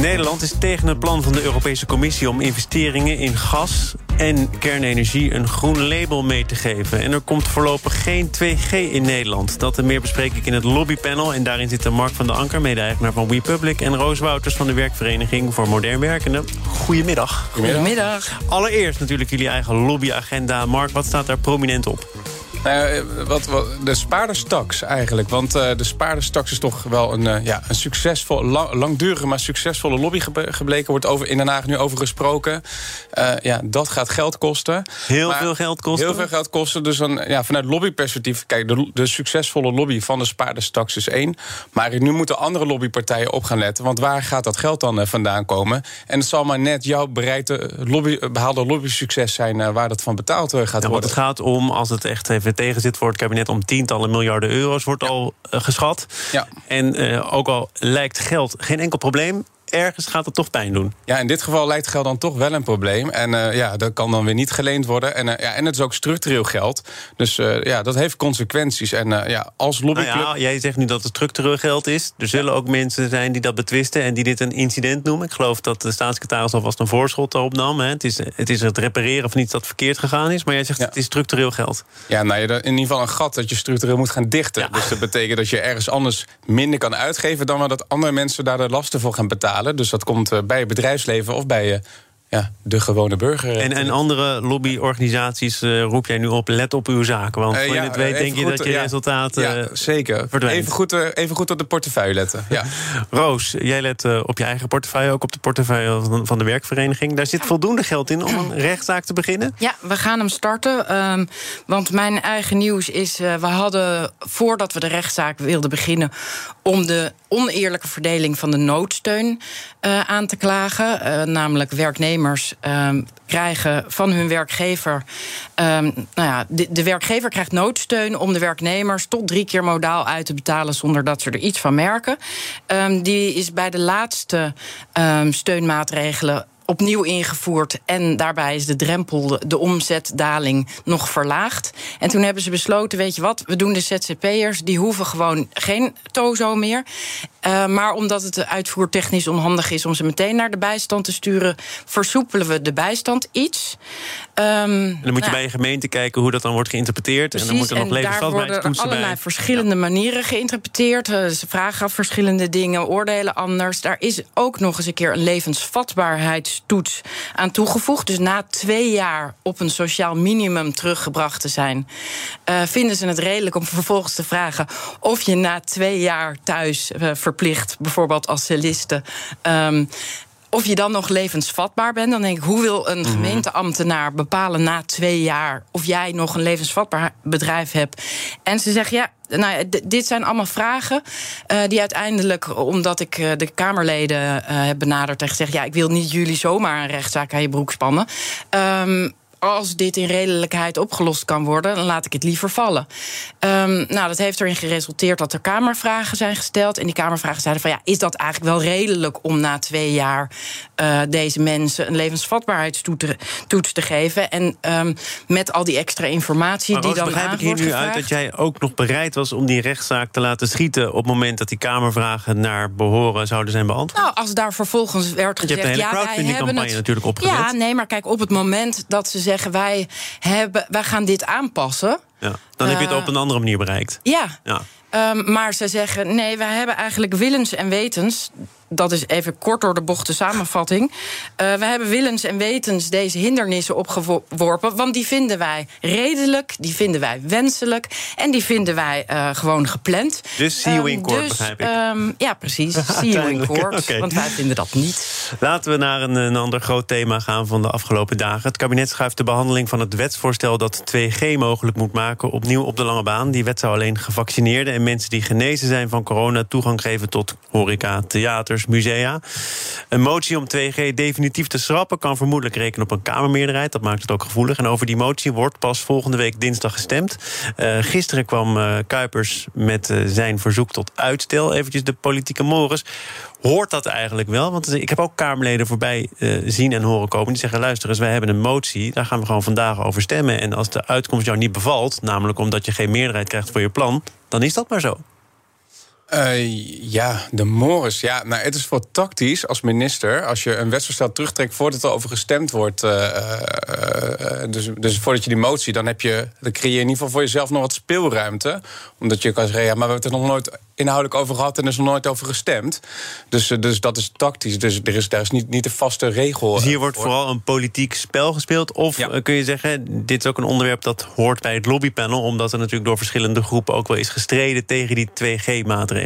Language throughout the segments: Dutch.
Nederland is tegen het plan van de Europese Commissie om investeringen in gas en kernenergie een groen label mee te geven. En er komt voorlopig geen 2G in Nederland. Dat en meer bespreek ik in het lobbypanel. En daarin zitten Mark van der Anker, mede-eigenaar van WePublic... en Roos Wouters van de Werkvereniging voor Modern Werkenden. Goedemiddag. Goedemiddag. Allereerst natuurlijk jullie eigen lobbyagenda. Mark, wat staat daar prominent op? Nou, wat, wat, de spaarderstaks eigenlijk. Want uh, de spaarderstaks is toch wel een, uh, ja, een succesvol, lang, langdurige, maar succesvolle lobby gebleken. Wordt over, in Den Haag nu over gesproken. Uh, ja, dat gaat geld kosten. Heel maar veel geld kosten? Heel veel geld kosten. Dus dan, ja, vanuit lobbyperspectief, kijk, de, de succesvolle lobby van de spaarderstaks is één. Maar nu moeten andere lobbypartijen op gaan letten. Want waar gaat dat geld dan vandaan komen? En het zal maar net jouw bereikte lobby, behaalde lobby-succes zijn waar dat van betaald gaat ja, worden. Het gaat om, als het echt even tegen zit voor het kabinet om tientallen miljarden euro's, wordt al uh, geschat. Ja. En uh, ook al lijkt geld geen enkel probleem, ergens gaat het toch pijn doen. Ja, in dit geval lijkt geld dan toch wel een probleem. En uh, ja, dat kan dan weer niet geleend worden. En, uh, ja, en het is ook structureel geld. Dus uh, ja, dat heeft consequenties. En ja, als lobbyclub... Nou ja, jij zegt nu dat het structureel geld is. Er zullen ook mensen zijn die dat betwisten... en die dit een incident noemen. Ik geloof dat de staatssecretaris alvast een voorschot erop nam. Hè. Het, is, het is het repareren van iets dat verkeerd gegaan is. Maar jij zegt ja. het is structureel geld. Ja, nou, in ieder geval een gat dat je structureel moet gaan dichten. Dus dat betekent dat je ergens anders minder kan uitgeven... dan wel dat andere mensen daar de lasten voor gaan betalen. Dus dat komt bij het bedrijfsleven of bij ja, de gewone burger. En, en andere lobbyorganisaties uh, roep jij nu op, let op uw zaken. Want voor uh, ja, je het weet denk je dat je ja, resultaten ja, zeker. verdwijnt. Even goed, even goed op de portefeuille letten. Ja. Roos, jij let op je eigen portefeuille, ook op de portefeuille van, van de werkvereniging. Daar zit voldoende geld in om een rechtszaak te beginnen? Ja, we gaan hem starten. Um, want mijn eigen nieuws is, we hadden voordat we de rechtszaak wilden beginnen... om de oneerlijke verdeling van de noodsteun aan te klagen. namelijk werknemers Um, krijgen van hun werkgever. Um, nou ja, de, de, werkgever krijgt noodsteun om de werknemers tot drie keer modaal uit te betalen zonder dat ze er iets van merken. Um, die is bij de laatste steunmaatregelen opnieuw ingevoerd. En daarbij is de drempel, de omzetdaling, nog verlaagd. En toen hebben ze besloten: weet je wat, we doen de ZZP'ers, die hoeven gewoon geen TOZO meer. Uh, maar omdat het uitvoertechnisch onhandig is om ze meteen naar de bijstand te sturen, versoepelen we de bijstand iets. Um, en dan moet je nou, bij je gemeente kijken hoe dat dan wordt geïnterpreteerd. Precies, en dan moet er nog en daar worden er allerlei bij. verschillende ja. manieren geïnterpreteerd. Uh, ze vragen af verschillende dingen, oordelen anders. Daar is ook nog eens een keer een levensvatbaarheidstoets aan toegevoegd. Dus na twee jaar op een sociaal minimum teruggebracht te zijn, uh, vinden ze het redelijk om vervolgens te vragen of je na twee jaar thuis uh, verplicht, bijvoorbeeld als celliste. Um, of je dan nog levensvatbaar bent. Dan denk ik, hoe wil een gemeenteambtenaar bepalen na twee jaar of jij nog een levensvatbaar bedrijf hebt? En ze zeggen ja. Nou, dit zijn allemaal vragen uh, die uiteindelijk, omdat ik uh, de Kamerleden uh, heb benaderd en gezegd: ja, ik wil niet jullie zomaar een rechtszaak aan je broek spannen. Um, als dit in redelijkheid opgelost kan worden, dan laat ik het liever vallen. Um, nou, dat heeft erin geresulteerd dat er Kamervragen zijn gesteld. En die Kamervragen zeiden van ja, is dat eigenlijk wel redelijk om na twee jaar uh, deze mensen een levensvatbaarheidstoets te geven? En um, met al die extra informatie maar die dan begrijp ik hier nu uit dat jij ook nog bereid was om die rechtszaak te laten schieten op het moment dat die Kamervragen naar behoren zouden zijn beantwoord? Nou, als daar vervolgens werd gezegd, je hebt de hele ja, wij hebben het natuurlijk opgezet. Ja, nee, maar kijk, op het moment dat ze zeggen wij, hebben, wij gaan dit aanpassen. Ja, dan heb je het op een andere manier bereikt. Ja. ja. Um, maar ze zeggen nee, wij hebben eigenlijk willens en wetens. Dat is even kort door de bocht de samenvatting. Uh, we hebben willens en wetens deze hindernissen opgeworpen. Want die vinden wij redelijk, die vinden wij wenselijk. En die vinden wij uh, gewoon gepland. Dus see you in court, dus, begrijp ik. Um, ja, precies. See you in court. okay. Want wij vinden dat niet. Laten we naar een, een ander groot thema gaan van de afgelopen dagen. Het kabinet schuift de behandeling van het wetsvoorstel dat 2G mogelijk moet maken opnieuw op de lange baan. Die wet zou alleen gevaccineerden en mensen die genezen zijn van corona toegang geven tot horeca, theaters Een motie om 2G definitief te schrappen kan vermoedelijk rekenen op een Kamermeerderheid. Dat maakt het ook gevoelig. En over die motie wordt pas volgende week dinsdag gestemd. Uh, gisteren kwam uh, Kuipers met uh, zijn verzoek tot uitstel. Eventjes de politieke mores. Hoort dat eigenlijk wel? Want ik heb ook Kamerleden voorbij zien en horen komen. Die zeggen, luister eens, wij hebben een motie. Daar gaan we gewoon vandaag over stemmen. En als de uitkomst jou niet bevalt... namelijk omdat je geen meerderheid krijgt voor je plan... dan is dat maar zo. Uh, ja, de Morris. Ja, nou, het is voor tactisch als minister. Als je een wetsvoorstel terugtrekt voordat er over gestemd wordt. Uh, uh, dus, dus voordat je die motie, dan heb je. Dan creëer je in ieder geval voor jezelf nog wat speelruimte. Omdat je kan zeggen, ja, maar we hebben het er nog nooit inhoudelijk over gehad en er is nog nooit over gestemd. Dus, dus dat is tactisch. Dus er is, daar is niet, niet de vaste regel. Dus hier wordt vooral een politiek spel gespeeld. Of kun je zeggen, dit is ook een onderwerp dat hoort bij het lobbypanel. Omdat er natuurlijk door verschillende groepen ook wel is gestreden tegen die 2G-maatregelen.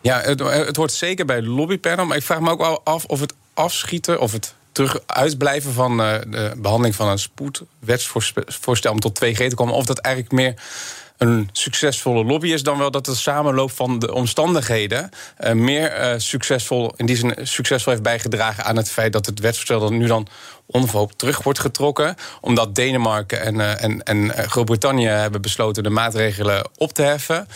Ja, het, het hoort zeker bij het lobbypanel. Maar ik vraag me ook wel af of het afschieten of het terug uitblijven van uh, de behandeling van een spoedwetsvoorstel om tot 2G te komen. Of dat eigenlijk meer een succesvolle lobby is dan wel dat het samenloop van de omstandigheden uh, meer uh, succesvol, in die zin succesvol heeft bijgedragen aan het feit dat het wetsvoorstel dan nu dan onverhoopt terug wordt getrokken. Omdat Denemarken en, en, en Groot-Brittannië hebben besloten de maatregelen op te heffen.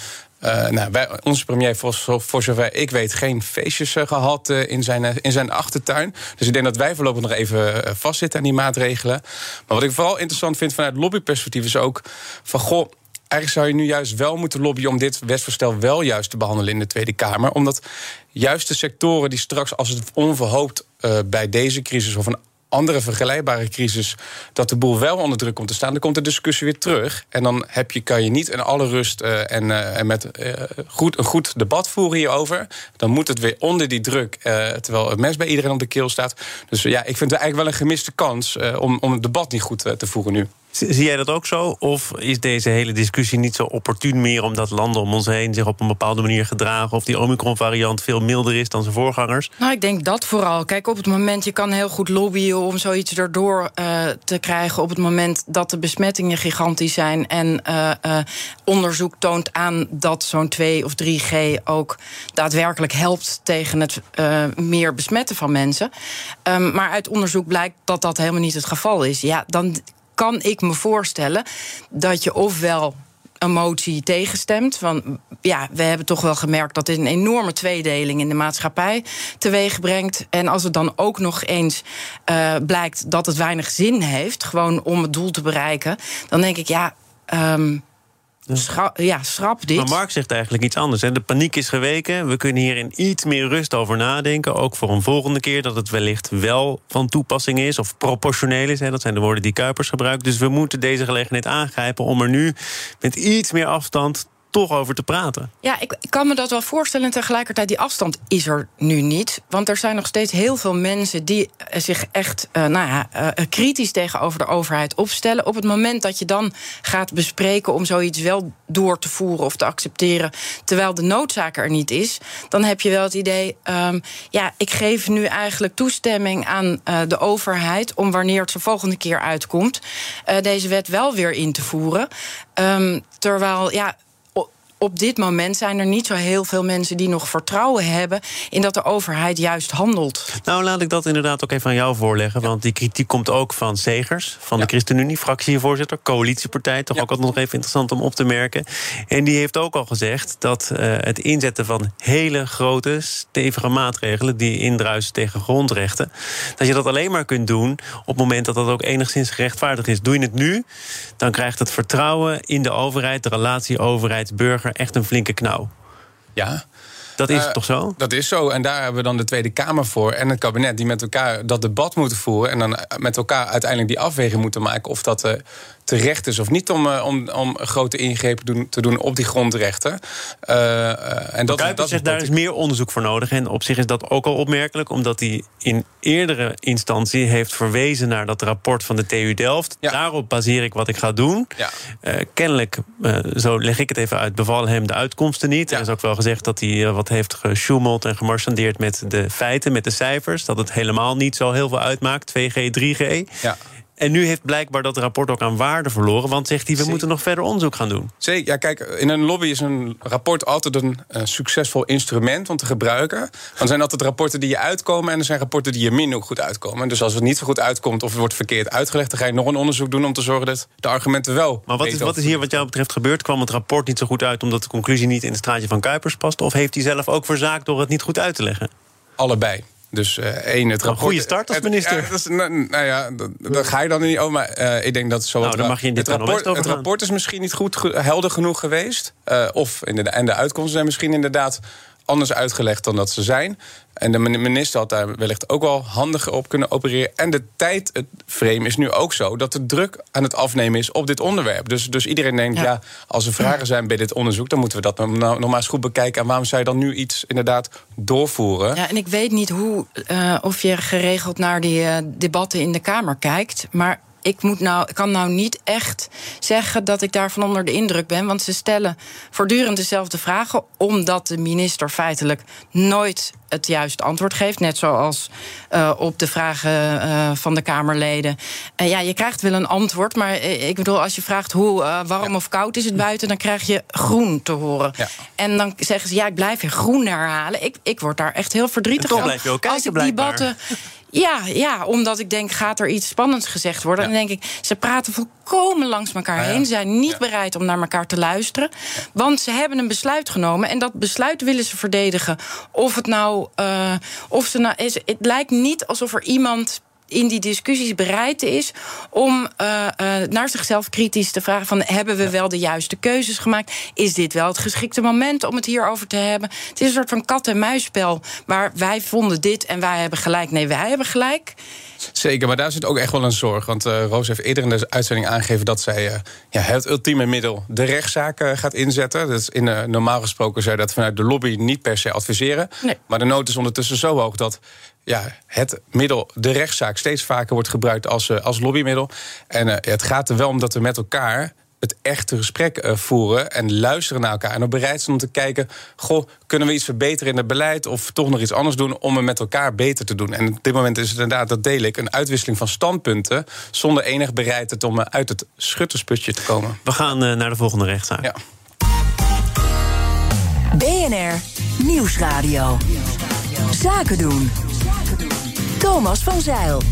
Uh, nou, onze premier heeft voor, zover ik weet geen feestjes uh, gehad uh, in, zijn, in zijn achtertuin. Dus ik denk dat wij voorlopig nog even vastzitten aan die maatregelen. Maar wat ik vooral interessant vind vanuit lobbyperspectief is ook van goh. Eigenlijk zou je nu juist wel moeten lobbyen om dit wetsvoorstel wel juist te behandelen in de Tweede Kamer. Omdat juist de sectoren die straks, als het onverhoopt bij deze crisis of een andere vergelijkbare crisis dat de boel wel onder druk komt te staan, dan komt de discussie weer terug. En dan heb je, kan je niet in alle rust uh, en, uh, en met uh, goed, een goed debat voeren hierover. Dan moet het weer onder die druk, terwijl het mes bij iedereen op de keel staat. Dus ja, ik vind het eigenlijk wel een gemiste kans om, om het debat niet goed te voeren nu. Zie jij dat ook zo? Of is deze hele discussie niet zo opportun meer omdat landen om ons heen zich op een bepaalde manier gedragen? Of die Omicron-variant veel milder is dan zijn voorgangers? Nou, ik denk dat vooral. Kijk, op het moment, je kan heel goed lobbyen om zoiets erdoor uh, te krijgen. Op het moment dat de besmettingen gigantisch zijn en uh, uh, onderzoek toont aan dat zo'n 2 of 3G ook daadwerkelijk helpt tegen het meer besmetten van mensen. Um, maar uit onderzoek blijkt dat dat helemaal niet het geval is. Ja, dan kan ik me voorstellen dat je ofwel een motie tegenstemt. Want ja, we hebben toch wel gemerkt dat dit een enorme tweedeling in de maatschappij teweeg brengt. En als het dan ook nog eens uh, blijkt dat het weinig zin heeft, gewoon om het doel te bereiken, dan denk ik ja. Um, Schra ja, schrap dit. Maar Mark zegt eigenlijk iets anders. Hè. De paniek is geweken. We kunnen hier in iets meer rust over nadenken. Ook voor een volgende keer dat het wellicht wel van toepassing is. Of proportioneel is. Hè. Dat zijn de woorden die Kuipers gebruikt. Dus we moeten deze gelegenheid aangrijpen om er nu met iets meer afstand toch over te praten. Ja, ik, kan me dat wel voorstellen. Tegelijkertijd, die afstand is er nu niet. Want er zijn nog steeds heel veel mensen die eh, zich echt uh, nou ja, uh, kritisch tegenover de overheid opstellen. Op het moment dat je dan gaat bespreken om zoiets wel door te voeren of te accepteren, terwijl de noodzaak er niet is, dan heb je wel het idee: um, ja, ik geef nu eigenlijk toestemming aan de overheid om wanneer het de volgende keer uitkomt, deze wet wel weer in te voeren. Um, terwijl, ja op dit moment zijn er niet zo heel veel mensen die nog vertrouwen hebben in dat de overheid juist handelt. Nou, laat ik dat inderdaad ook even aan jou voorleggen. Want die kritiek komt ook van Segers, van de ChristenUnie, fractievoorzitter, coalitiepartij. Toch ook altijd nog even interessant om op te merken. En die heeft ook al gezegd dat uh, het inzetten van hele grote, stevige maatregelen die indruisen tegen grondrechten, dat je dat alleen maar kunt doen op het moment dat dat ook enigszins gerechtvaardigd is. Doe je het nu, dan krijgt het vertrouwen in de overheid, de relatie overheid-burger echt een flinke knauw. Ja. Dat is uh, toch zo? Dat is zo. En daar hebben we dan de Tweede Kamer voor. En het kabinet die met elkaar dat debat moeten voeren. En dan met elkaar uiteindelijk die afweging moeten maken. Of dat uh, terecht is of niet om, uh, om, om grote ingrepen doen, te doen op die grondrechten. en dat, dat zegt daar is meer onderzoek voor nodig. En op zich is dat ook al opmerkelijk. Omdat hij in eerdere instantie heeft verwezen naar dat rapport van de TU Delft. Ja. Daarop baseer ik wat ik ga doen. Ja. kennelijk, zo leg ik het even uit, bevallen hem de uitkomsten niet. Ja. Er is ook wel gezegd dat hij wat heeft gesjoemeld en gemarchandeerd met de feiten, met de cijfers. Dat het helemaal niet zo heel veel uitmaakt, 2G, 3G. Ja. En nu heeft blijkbaar dat rapport ook aan waarde verloren. Want zegt hij, we moeten nog verder onderzoek gaan doen. Zeker. Ja, kijk, in een lobby is een rapport altijd een uh, succesvol instrument om te gebruiken. Want er zijn altijd rapporten die je uitkomen en er zijn rapporten die je minder goed uitkomen. Dus als het niet zo goed uitkomt of het wordt verkeerd uitgelegd, dan ga je nog een onderzoek doen om te zorgen dat de argumenten wel. Maar wat is, wat is hier wat jou betreft gebeurd? Kwam het rapport niet zo goed uit omdat de conclusie niet in het straatje van Kuipers past? Of heeft hij zelf ook verzaakt door het niet goed uit te leggen? Allebei. Dus uh, één, het rapport... Een goede start als minister. Ja, is, nou, nou, ja, daar ga je dan niet over. Maar uh, ik denk dat zo... Nou, dan mag je in dit het rapport, het rapport is misschien niet goed helder genoeg geweest. Uh, of in de, en de uitkomsten zijn misschien inderdaad anders uitgelegd dan dat ze zijn. En de minister had daar wellicht ook wel handiger op kunnen opereren. En de tijdframe is nu ook zo dat de druk aan het afnemen is op dit onderwerp. Dus, dus iedereen denkt, ja. als er vragen zijn bij dit onderzoek, dan moeten we dat nog maar eens goed bekijken. En waarom zou je dan nu iets inderdaad doorvoeren? Ja, en ik weet niet hoe, uh, of je geregeld naar die uh, debatten in de Kamer kijkt. Maar ik, moet nou, kan nou niet echt zeggen dat ik daarvan onder de indruk ben. Want ze stellen voortdurend dezelfde vragen. Omdat de minister feitelijk nooit het juiste antwoord geeft. Net zoals uh, op de vragen uh, van de Kamerleden. Uh, ja, je krijgt wel een antwoord. Maar ik bedoel, als je vraagt hoe warm ja. of koud is het buiten, dan krijg je groen te horen. Ja. En dan zeggen ze, ja, ik blijf weer groen herhalen. Ik, ik word daar echt heel verdrietig van. Kijken, als ik blijkbaar. debatten. Ja, ja, omdat ik denk, gaat er iets spannends gezegd worden? Ja. Dan denk ik, ze praten volkomen langs elkaar heen. Ze zijn niet bereid om naar elkaar te luisteren. Want ze hebben een besluit genomen. En dat besluit willen ze verdedigen. Of het nou. Uh, of ze nou is, het lijkt niet alsof er iemand in die discussies bereid is om uh, uh, naar zichzelf kritisch te vragen: van hebben we wel de juiste keuzes gemaakt? Is dit wel het geschikte moment om het hierover te hebben? Het is een soort van kat-en-muisspel waar wij vonden dit en wij hebben gelijk. Nee, wij hebben gelijk. Zeker, maar daar zit ook echt wel een zorg. Want uh, Roos heeft eerder in de uitzending aangegeven dat zij uh, ja, het ultieme middel de rechtszaak uh, gaat inzetten. Dus in, normaal gesproken zou je dat vanuit de lobby niet per se adviseren. Nee. Maar de nood is ondertussen zo hoog dat ja, het middel, de rechtszaak, steeds vaker wordt gebruikt als, als lobbymiddel. En het gaat er wel om dat we met elkaar het echte gesprek uh, voeren en luisteren naar elkaar. En ook bereid zijn om te kijken: goh, kunnen we iets verbeteren in het beleid of toch nog iets anders doen om het met elkaar beter te doen? En op dit moment is het inderdaad, dat deel ik, een uitwisseling van standpunten zonder enig bereidheid om uit het schuttersputje te komen. We gaan uh, naar de volgende rechtszaak. Ja. BNR Nieuwsradio. Zaken doen. Thomas van Zeil.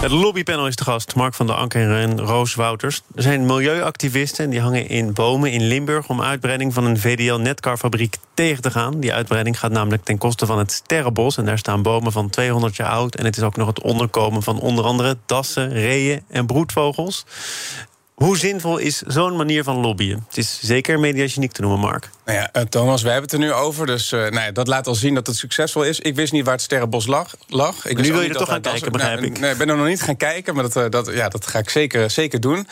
Het lobbypanel is te gast, Mark van der Anker en Roos Wouters. Er zijn milieuactivisten en die hangen in bomen in Limburg... om uitbreiding van een VDL-netcarfabriek tegen te gaan. Die uitbreiding gaat namelijk ten koste van het Sterrenbos... en daar staan bomen van 200 jaar oud... en het is ook nog het onderkomen van onder andere dassen, reeën en broedvogels. Hoe zinvol is zo'n manier van lobbyen? Het is zeker mediageniek te noemen, Mark. Nou ja, uh, Thomas, we hebben het er nu over. Dus uh, nou ja, dat laat al zien dat het succesvol is. Ik wist niet waar het Sterrenbos lag. lag. Ik nu wil je er toch gaan kijken, begrijp nou, ik. Nee, ik ben er nog niet gaan kijken, maar dat, uh, dat, ja, dat ga ik zeker, zeker doen.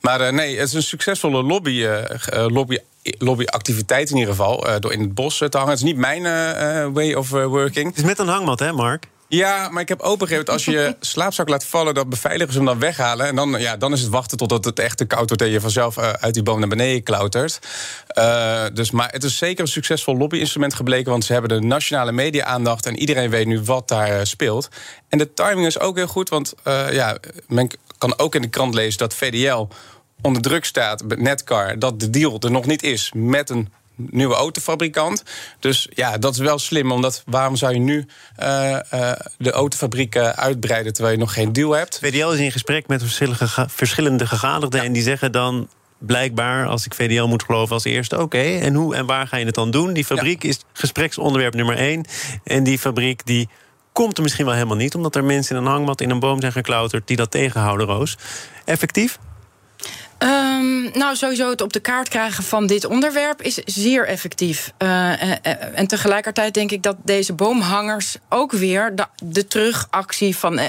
Maar nee, het is een succesvolle lobby, lobby lobbyactiviteit in ieder geval, door in het bos te hangen. Het is niet mijn way of working. Het is met een hangmat, hè, Mark? Ja, maar ik heb opengegeven dat als je je slaapzak laat vallen, dat beveiligers hem dan weghalen. En dan, ja, dan is het wachten totdat het echt te koud wordt en je vanzelf uh, uit die boom naar beneden klautert. Uh, dus, maar het is zeker een succesvol lobbyinstrument gebleken, want ze hebben de nationale media-aandacht en iedereen weet nu wat daar uh, speelt. En de timing is ook heel goed, want ja, men kan ook in de krant lezen dat VDL onder druk staat met Netcar dat de deal er nog niet is met een nieuwe autofabrikant. Dus ja, dat is wel slim. Omdat waarom zou je nu uh, uh, de autofabrieken uitbreiden terwijl je nog geen deal hebt? VDL is in gesprek met verschillende, verschillende gegadigden. Ja. En die zeggen dan blijkbaar, als ik VDL moet geloven, als eerste: oké, okay, en hoe en waar ga je het dan doen? Die fabriek ja. is gespreksonderwerp nummer één. En die fabriek die komt er misschien wel helemaal niet, omdat er mensen in een hangmat in een boom zijn geklauterd die dat tegenhouden, Roos. Effectief? Um, nou, sowieso het op de kaart krijgen van dit onderwerp is zeer effectief. Uh, uh, en tegelijkertijd denk ik dat deze boomhangers ook weer de, terugactie van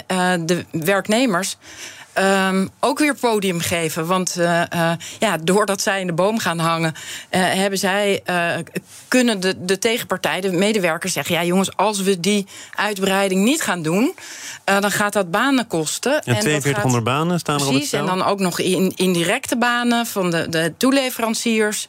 de werknemers ehm, ook weer podium geven. Want uh, uh, ja, doordat zij in de boom gaan hangen, uh, hebben zij, kunnen de, de tegenpartij, de medewerkers zeggen: ja, jongens, als we die uitbreiding niet gaan doen, dan gaat dat banen kosten. En 4200 gaat, banen staan er op het spel. en dan ook nog in, indirecte banen van de, de toeleveranciers.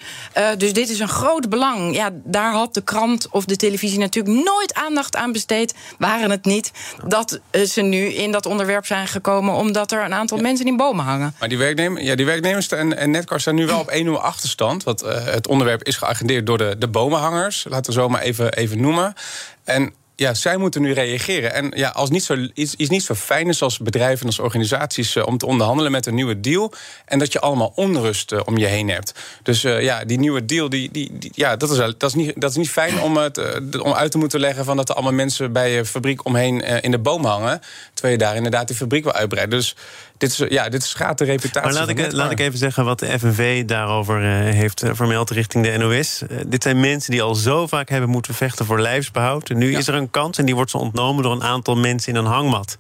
dus dit is een groot belang. Ja, daar had de krant of de televisie natuurlijk nooit aandacht aan besteed. Waren het niet dat ze nu in dat onderwerp zijn gekomen, omdat er een aantal mensen in bomen hangen. Maar die, werknemers, ja, die werknemers en, en Netcar staan nu wel op 1-0 achterstand. Want uh, het onderwerp is geagendeerd door de, de bomenhangers. Laten we zo maar even, even noemen. En ja, zij moeten nu reageren. En ja, als niet zo, iets, iets niet zo fijn is als bedrijven en als organisaties uh, om te onderhandelen met een nieuwe deal. En dat je allemaal onrust uh, om je heen hebt. Dus uh, ja, die nieuwe deal, die, die, die, ja, dat, is, dat, is niet, dat is niet fijn om, het, om uit te moeten leggen van dat er allemaal mensen bij je fabriek omheen in de boom hangen. Terwijl je daar inderdaad die fabriek wil uitbreiden. Dus dit, is, ja, dit schaadt de reputatie. Maar laat, ik, laat ik even zeggen wat de FNV daarover heeft vermeld richting de NOS. dit zijn mensen die al zo vaak hebben moeten vechten voor lijfsbehoud. En nu ja. is er een kans en die wordt ze ontnomen door een aantal mensen in een hangmat.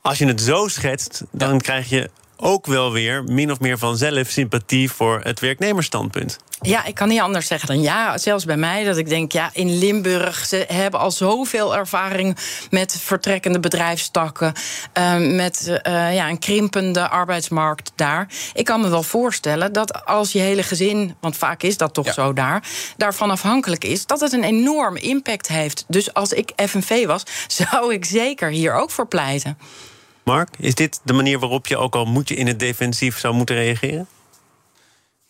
Als je het zo schetst, dan ja. krijg je ook wel weer min of meer vanzelf sympathie voor het werknemersstandpunt. Ja, ik kan niet anders zeggen dan ja. Zelfs bij mij, dat ik denk, ja, in Limburg... ze hebben al zoveel ervaring met vertrekkende bedrijfstakken... Uh, met uh, ja, een krimpende arbeidsmarkt daar. Ik kan me wel voorstellen dat als je hele gezin... want vaak is dat toch ja. zo daar... daarvan afhankelijk is, dat het een enorm impact heeft. Dus als ik FNV was, zou ik zeker hier ook voor pleiten. Mark, is dit de manier waarop je ook al moet je in het defensief zou moeten reageren?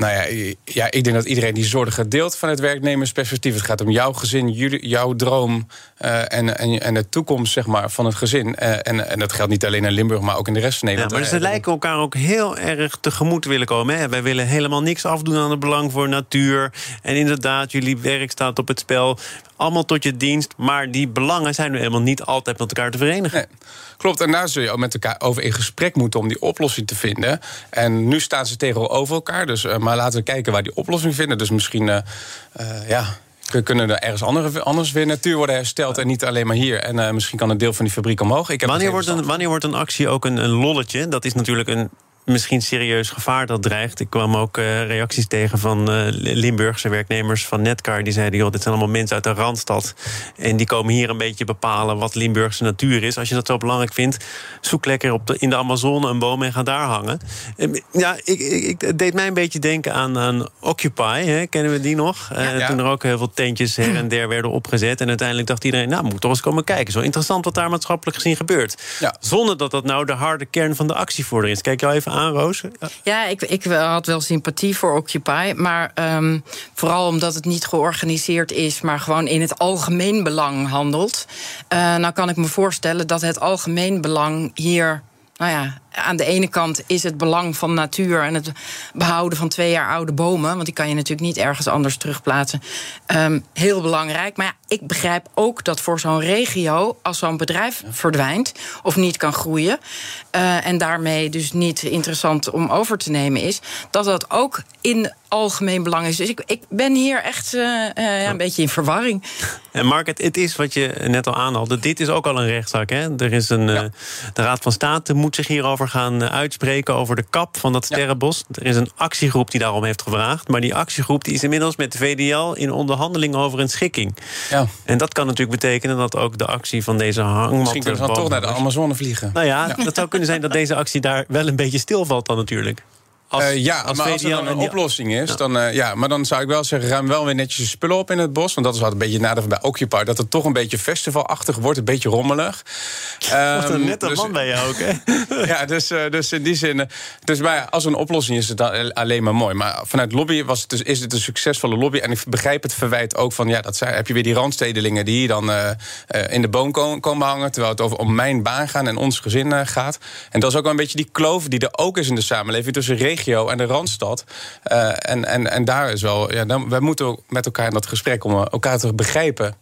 Nou ja, ja, ik denk dat iedereen die zorgen deelt van het werknemersperspectief. Het gaat om jouw gezin, jouw droom uh, en, en, en de toekomst zeg maar, van het gezin. Uh, en, en dat geldt niet alleen in Limburg, maar ook in de rest van Nederland. Ja, maar ze lijken elkaar ook heel erg tegemoet willen komen. Hè? Wij willen helemaal niks afdoen aan het belang voor natuur. En inderdaad, jullie werk staat op het spel allemaal tot je dienst. Maar die belangen zijn nu helemaal niet altijd met elkaar te verenigen. Nee, klopt, en daar zul je ook met elkaar over in gesprek moeten om die oplossing te vinden. En nu staan ze tegenover elkaar. Dus, uh, maar laten we kijken waar die oplossing vinden. Dus misschien, uh, uh, ja. Kunnen er ergens andere, anders weer natuur worden hersteld en niet alleen maar hier? En uh, misschien kan een deel van die fabriek omhoog. Ik heb wanneer, wordt een, wanneer wordt een actie ook een, een lolletje? Dat is natuurlijk een misschien serieus gevaar dat dreigt. Ik kwam ook uh, reacties tegen van uh, Limburgse werknemers van Netcar. Die zeiden, joh, dit zijn allemaal mensen uit de Randstad. En die komen hier een beetje bepalen wat Limburgse natuur is. Als je dat zo belangrijk vindt, zoek lekker op de, in de Amazone een boom en ga daar hangen. En, ja, ik, ik, het deed mij een beetje denken aan, aan Occupy. Hè? Kennen we die nog? Ja, ja. Toen er ook heel veel tentjes her en der werden opgezet. En uiteindelijk dacht iedereen, nou, moet toch eens komen kijken. Zo interessant wat daar maatschappelijk gezien gebeurt. Ja. Zonder dat dat nou de harde kern van de actievoerder is. Kijk jou even aan aan? Ja, ik, ik had wel sympathie voor Occupy. Maar um, vooral omdat het niet georganiseerd is, maar gewoon in het algemeen belang handelt. Uh, nou kan ik me voorstellen dat het algemeen belang hier nou ja, aan de ene kant is het belang van natuur en het behouden van twee jaar oude bomen, want die kan je natuurlijk niet ergens anders terugplaatsen, um, heel belangrijk. Maar ja, ik begrijp ook dat voor zo'n regio, als zo'n bedrijf verdwijnt of niet kan groeien, uh, en daarmee dus niet interessant om over te nemen is, dat dat ook in algemeen belang is. Dus ik, ik ben hier echt uh, uh, ja, een beetje in verwarring. En Mark, het, het, is wat je net al aanhaalde. Dit is ook al een rechtszaak. Hè? Er is een, ja. de Raad van State moet zich hierover gaan uitspreken over de kap van dat sterrenbos. Ja. Er is een actiegroep die daarom heeft gevraagd. Maar die actiegroep die is inmiddels met de VDL in onderhandeling over een schikking. Ja. En dat kan natuurlijk betekenen dat ook de actie van deze hangmat... Misschien kunnen we dan toch naar de Amazone vliegen. Nou ja, ja, dat zou kunnen zijn dat deze actie daar wel een beetje stilvalt dan natuurlijk. Als, uh, ja, als maar als er dan een oplossing is, ja. dan, uh, ja, maar dan zou ik wel zeggen, ruim wel weer netjes je spullen op in het bos. Want dat is wat een beetje het nadeel bij Occupy. Dat het toch een beetje festivalachtig wordt, een beetje rommelig. Wat een nette dus, man bij jou ook, hè? ja, dus, uh, dus in die zin... Dus maar als er een oplossing is, is het dan alleen maar mooi. Maar vanuit lobby was het dus, is het een succesvolle lobby. En ik begrijp het verwijt ook van... ja, dat zijn, heb je weer die randstedelingen die hier dan in de boom komen, komen hangen... terwijl het over om mijn baan gaat en ons gezin gaat. En dat is ook wel een beetje die kloof die er ook is in de samenleving... tussen regio en de Randstad. Uh, en, en, en daar is wel, ja, dan, wij moeten met elkaar in dat gesprek om elkaar te begrijpen.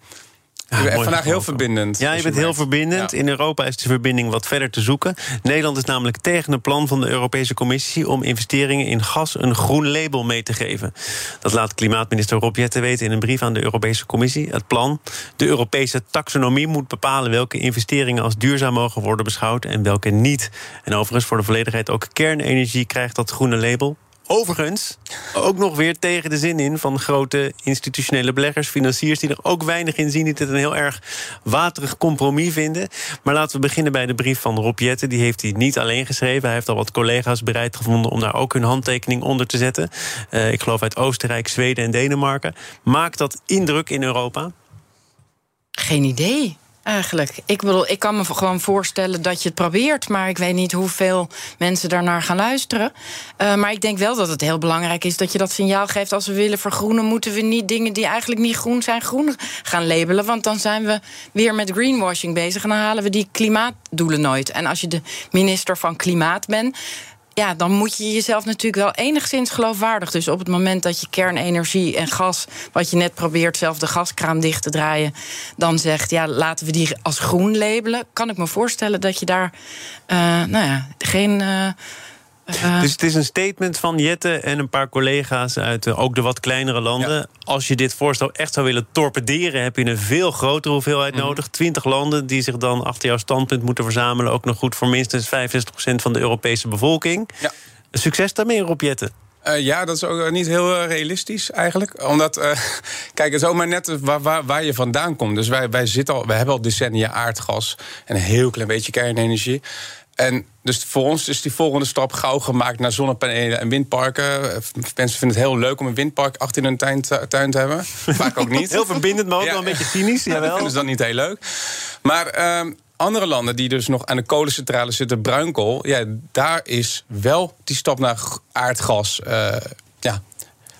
Ja, ik ben vandaag heel verbindend. Ja, je bent heel verbindend. In Europa is de verbinding wat verder te zoeken. Nederland is namelijk tegen een plan van de Europese Commissie om investeringen in gas een groen label mee te geven. Dat laat klimaatminister Rob Jetten weten in een brief aan de Europese Commissie. Het plan, de Europese taxonomie, moet bepalen welke investeringen als duurzaam mogen worden beschouwd en welke niet. En overigens, voor de volledigheid, ook kernenergie krijgt dat groene label. Overigens, ook nog weer tegen de zin in van grote institutionele beleggers, financiers die er ook weinig in zien, die het een heel erg waterig compromis vinden. Maar laten we beginnen bij de brief van Rob Jetten. Die heeft hij niet alleen geschreven. Hij heeft al wat collega's bereid gevonden om daar ook hun handtekening onder te zetten. Uh, ik geloof uit Oostenrijk, Zweden en Denemarken. Maakt dat indruk in Europa? Geen idee eigenlijk. Ik bedoel, ik kan me gewoon voorstellen dat je het probeert, maar ik weet niet hoeveel mensen daarnaar gaan luisteren. Uh, maar ik denk wel dat het heel belangrijk is dat je dat signaal geeft. Als we willen vergroenen, moeten we niet dingen die eigenlijk niet groen zijn, groen gaan labelen. Want dan zijn we weer met greenwashing bezig en dan halen we die klimaatdoelen nooit. En als je de minister van Klimaat bent ja, dan moet je jezelf natuurlijk wel enigszins geloofwaardig. Dus op het moment dat je kernenergie en gas, wat je net probeert zelf de gaskraan dicht te draaien, dan zegt ja, laten we die als groen labelen, kan ik me voorstellen dat je daar, uh, nou ja, geen. Uh, uh, dus het is een statement van Jette en een paar collega's uit uh, ook de wat kleinere landen. Ja. Als je dit voorstel echt zou willen torpederen, heb je een veel grotere hoeveelheid mm. nodig. Twintig landen die zich dan achter jouw standpunt moeten verzamelen. Ook nog goed voor minstens 65% van de Europese bevolking. Ja. Succes daarmee, Rob Jette. Uh, ja, dat is ook niet heel realistisch eigenlijk. Omdat, uh, kijk, het is ook maar net waar, waar, waar, je vandaan komt. Dus wij, wij, zitten al, wij hebben al decennia aardgas en een heel klein beetje kernenergie. En dus voor ons is die volgende stap gauw gemaakt naar zonnepanelen en windparken. Mensen vinden het heel leuk om een windpark achter in hun tuin te, tuin te hebben. Vaak ook niet. heel verbindend, maar ook ja. wel een beetje cynisch. Ja, dat vinden ze dan niet heel leuk. Maar um, andere landen die dus nog aan de kolencentrale zitten, bruinkool... ja, daar is wel die stap naar aardgas... Uh, ja,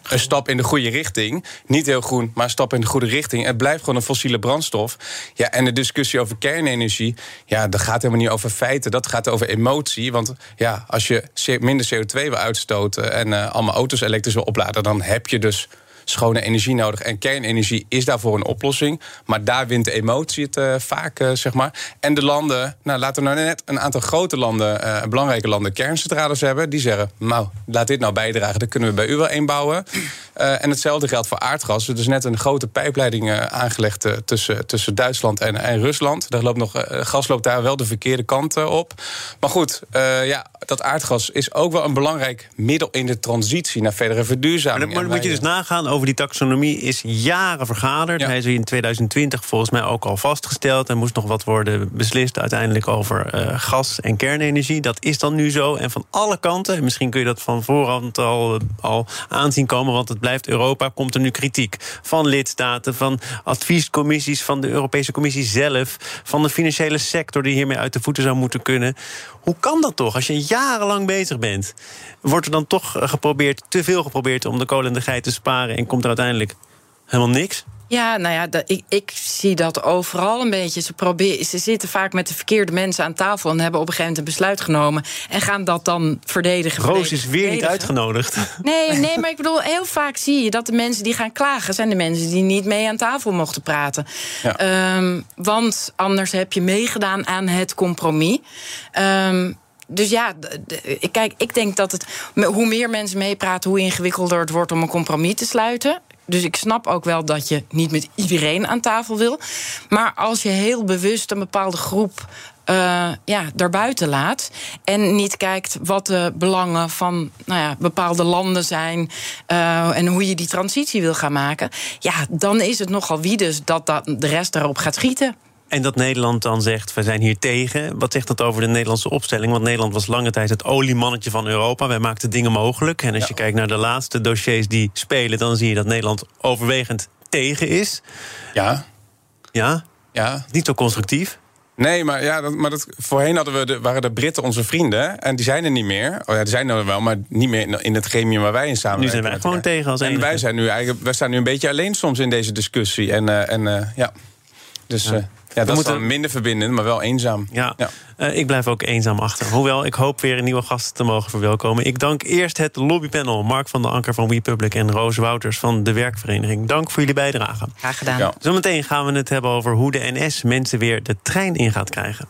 een stap in de goede richting. Niet heel groen, maar een stap in de goede richting. Het blijft gewoon een fossiele brandstof. Ja, en de discussie over kernenergie, ja, dat gaat helemaal niet over feiten. Dat gaat over emotie. Want ja, als je minder CO2 wil uitstoten en uh, allemaal auto's elektrisch wil opladen, dan heb je dus schone energie nodig. En kernenergie is daarvoor een oplossing. Maar daar wint de emotie het uh, vaak, uh, zeg maar. En de landen, nou, laten we nou net een aantal grote landen, uh, belangrijke landen, kerncentrales hebben. Die zeggen, nou, laat dit nou bijdragen. Dan kunnen we bij u wel één bouwen. en hetzelfde geldt voor aardgas. Er is net een grote pijpleiding aangelegd tussen, tussen Duitsland en, en Rusland. Daar loopt nog, gas loopt daar wel de verkeerde kant op. Maar goed, ja, dat aardgas is ook wel een belangrijk middel in de transitie naar verdere verduurzaming. Maar dan moet je dus nagaan over die taxonomie is jaren vergaderd. Ja. Hij is in 2020 volgens mij ook al vastgesteld. Er moest nog wat worden beslist uiteindelijk over uh, gas en kernenergie. Dat is dan nu zo. En van alle kanten, misschien kun je dat van voorhand al, al aanzien komen... want het blijft Europa, komt er nu kritiek. Van lidstaten, van adviescommissies, van de Europese Commissie zelf... van de financiële sector die hiermee uit de voeten zou moeten kunnen. Hoe kan dat toch? Als je jarenlang bezig bent, wordt er dan toch geprobeerd, te veel geprobeerd om de kolen en de geit te sparen en komt er uiteindelijk helemaal niks? Ja, nou ja, ik, ik, zie dat overal een beetje. Ze, proberen, ze zitten vaak met de verkeerde mensen aan tafel en hebben op een gegeven moment een besluit genomen en gaan dat dan verdedigen. Roos is weer niet uitgenodigd. Nee, nee, maar ik bedoel, heel vaak zie je dat de mensen die gaan klagen zijn de mensen die niet mee aan tafel mochten praten. Ja. Um, want anders heb je meegedaan aan het compromis. Um, dus ja, kijk, ik denk dat het. Hoe meer mensen meepraten, hoe ingewikkelder het wordt om een compromis te sluiten. Dus ik snap ook wel dat je niet met iedereen aan tafel wil. Maar als je heel bewust een bepaalde groep uh, ja, daarbuiten laat. En niet kijkt wat de belangen van nou ja, bepaalde landen zijn. Uh, en hoe je die transitie wil gaan maken. Ja, dan is het nogal wie dus dat, dat de rest daarop gaat schieten. En dat Nederland dan zegt, we zijn hier tegen. Wat zegt dat over de Nederlandse opstelling? Want Nederland was lange tijd het oliemannetje van Europa. Wij maakten dingen mogelijk. En als ja. je kijkt naar de laatste dossiers die spelen... dan zie je dat Nederland overwegend tegen is. Ja. Ja? Ja. Niet zo constructief. Nee, maar, ja, dat, maar dat, voorheen hadden we de, waren de Britten onze vrienden. En die zijn er niet meer. Oh ja, die zijn er wel, maar niet meer in het gremium waar wij in samenwerken. Nu zijn wij gewoon tegen als En wij, zijn nu eigenlijk, wij staan nu een beetje alleen soms in deze discussie. En, uh, en uh, ja, dus... Ja. Uh, Ja, dat moeten... is dan minder verbindend, maar wel eenzaam. Ja, Uh, ik blijf ook eenzaam achter. Hoewel, ik hoop weer nieuwe gasten te mogen verwelkomen. Ik dank eerst het lobbypanel. Mark van der Anker van WePublic en Roos Wouters van de Werkvereniging. Dank voor jullie bijdrage. Graag gedaan. Ja. Zometeen gaan we het hebben over hoe de NS mensen weer de trein in gaat krijgen.